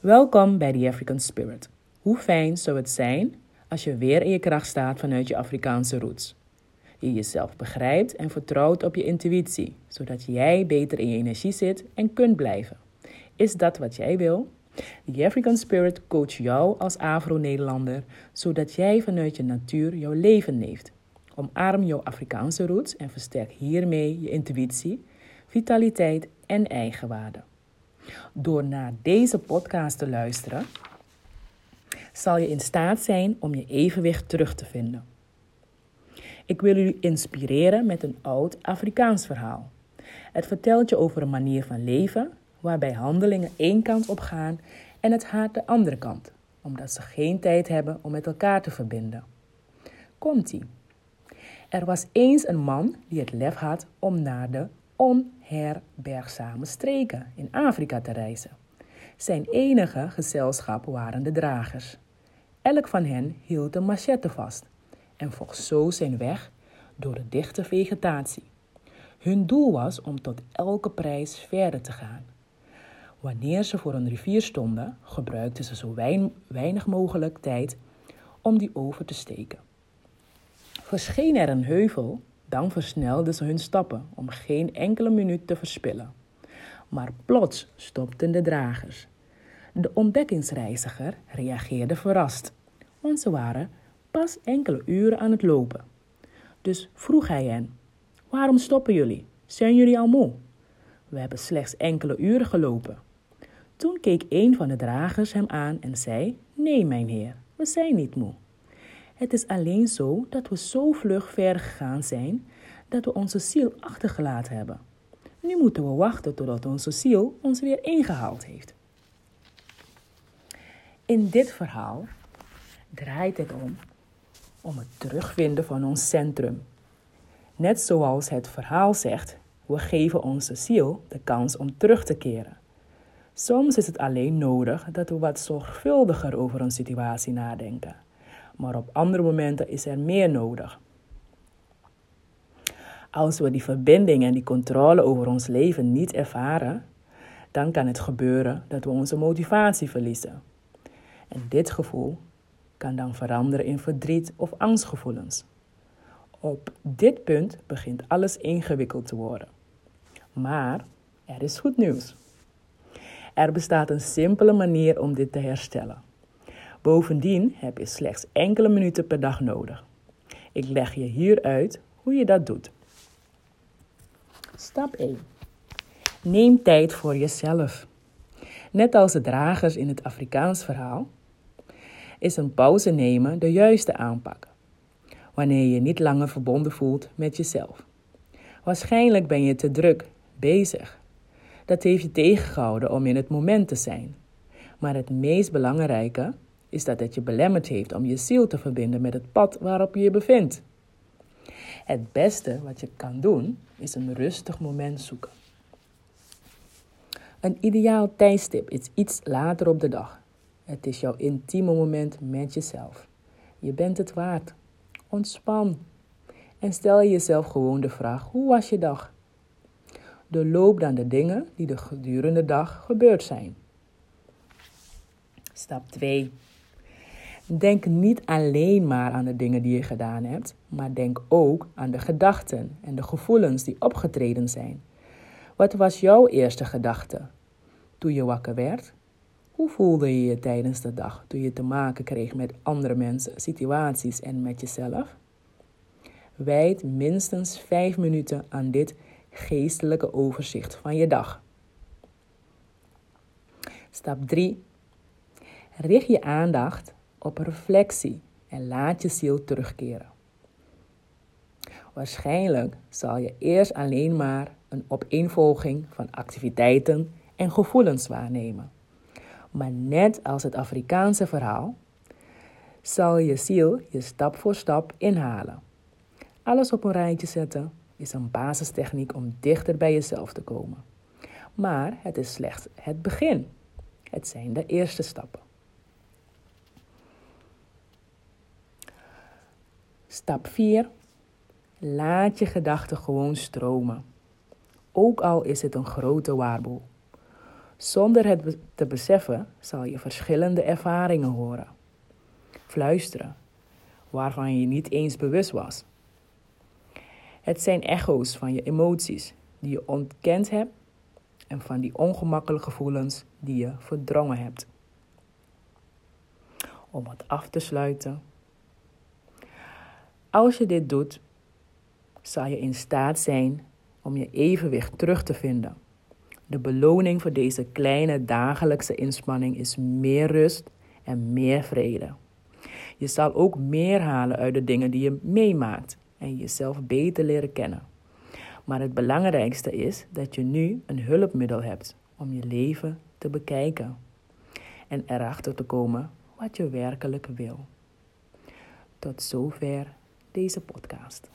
Welkom bij The African Spirit. Hoe fijn zou het zijn als je weer in je kracht staat vanuit je Afrikaanse roots? Je jezelf begrijpt en vertrouwt op je intuïtie, zodat jij beter in je energie zit en kunt blijven. Is dat wat jij wil? The African Spirit coach jou als Afro-Nederlander, zodat jij vanuit je natuur jouw leven leeft. Omarm jouw Afrikaanse roots en versterk hiermee je intuïtie, vitaliteit en eigenwaarde. Door naar deze podcast te luisteren, zal je in staat zijn om je evenwicht terug te vinden. Ik wil u inspireren met een oud Afrikaans verhaal. Het vertelt je over een manier van leven waarbij handelingen één kant op gaan en het hart de andere kant, omdat ze geen tijd hebben om met elkaar te verbinden. Komt-ie. Er was eens een man die het lef had om naar de onherbergzame streken in Afrika te reizen. Zijn enige gezelschap waren de dragers. Elk van hen hield een machette vast en vocht zo zijn weg door de dichte vegetatie. Hun doel was om tot elke prijs verder te gaan. Wanneer ze voor een rivier stonden, gebruikten ze zo weinig mogelijk tijd om die over te steken. Verscheen er een heuvel, dan versnelden ze hun stappen om geen enkele minuut te verspillen. Maar plots stopten de dragers. De ontdekkingsreiziger reageerde verrast, want ze waren pas enkele uren aan het lopen. Dus vroeg hij hen: Waarom stoppen jullie? Zijn jullie al moe? We hebben slechts enkele uren gelopen. Toen keek een van de dragers hem aan en zei: Nee, mijn heer, we zijn niet moe. Het is alleen zo dat we zo vlug ver gegaan zijn dat we onze ziel achtergelaten hebben. Nu moeten we wachten totdat onze ziel ons weer ingehaald heeft. In dit verhaal draait het om om het terugvinden van ons centrum. Net zoals het verhaal zegt, we geven onze ziel de kans om terug te keren. Soms is het alleen nodig dat we wat zorgvuldiger over een situatie nadenken, maar op andere momenten is er meer nodig. Als we die verbinding en die controle over ons leven niet ervaren, dan kan het gebeuren dat we onze motivatie verliezen. En dit gevoel kan dan veranderen in verdriet of angstgevoelens. Op dit punt begint alles ingewikkeld te worden. Maar er is goed nieuws. Er bestaat een simpele manier om dit te herstellen. Bovendien heb je slechts enkele minuten per dag nodig. Ik leg je hier uit hoe je dat doet. Stap 1. Neem tijd voor jezelf. Net als de dragers in het Afrikaans verhaal, is een pauze nemen de juiste aanpak. Wanneer je niet langer verbonden voelt met jezelf. Waarschijnlijk ben je te druk bezig dat heeft je tegengehouden om in het moment te zijn. Maar het meest belangrijke is dat het je belemmerd heeft om je ziel te verbinden met het pad waarop je je bevindt. Het beste wat je kan doen is een rustig moment zoeken. Een ideaal tijdstip is iets later op de dag. Het is jouw intieme moment met jezelf. Je bent het waard. Ontspan. En stel jezelf gewoon de vraag: hoe was je dag? loop dan de dingen die de gedurende dag gebeurd zijn. Stap 2. Denk niet alleen maar aan de dingen die je gedaan hebt, maar denk ook aan de gedachten en de gevoelens die opgetreden zijn. Wat was jouw eerste gedachte toen je wakker werd? Hoe voelde je je tijdens de dag toen je te maken kreeg met andere mensen, situaties en met jezelf? Wijd minstens 5 minuten aan dit geestelijke overzicht van je dag. Stap 3. Richt je aandacht op reflectie en laat je ziel terugkeren. Waarschijnlijk zal je eerst alleen maar een opeenvolging van activiteiten en gevoelens waarnemen. Maar net als het Afrikaanse verhaal, zal je ziel je stap voor stap inhalen. Alles op een rijtje zetten is een basistechniek om dichter bij jezelf te komen. Maar het is slechts het begin. Het zijn de eerste stappen. Stap 4. Laat je gedachten gewoon stromen. Ook al is het een grote waarboel. Zonder het te beseffen zal je verschillende ervaringen horen. Fluisteren, waarvan je niet eens bewust was. Het zijn echo's van je emoties die je ontkend hebt en van die ongemakkelijke gevoelens die je verdrongen hebt. Om het af te sluiten. Als je dit doet, zal je in staat zijn om je evenwicht terug te vinden. De beloning voor deze kleine dagelijkse inspanning is meer rust en meer vrede. Je zal ook meer halen uit de dingen die je meemaakt en jezelf beter leren kennen. Maar het belangrijkste is dat je nu een hulpmiddel hebt om je leven te bekijken en erachter te komen wat je werkelijk wil. Tot zover deze podcast.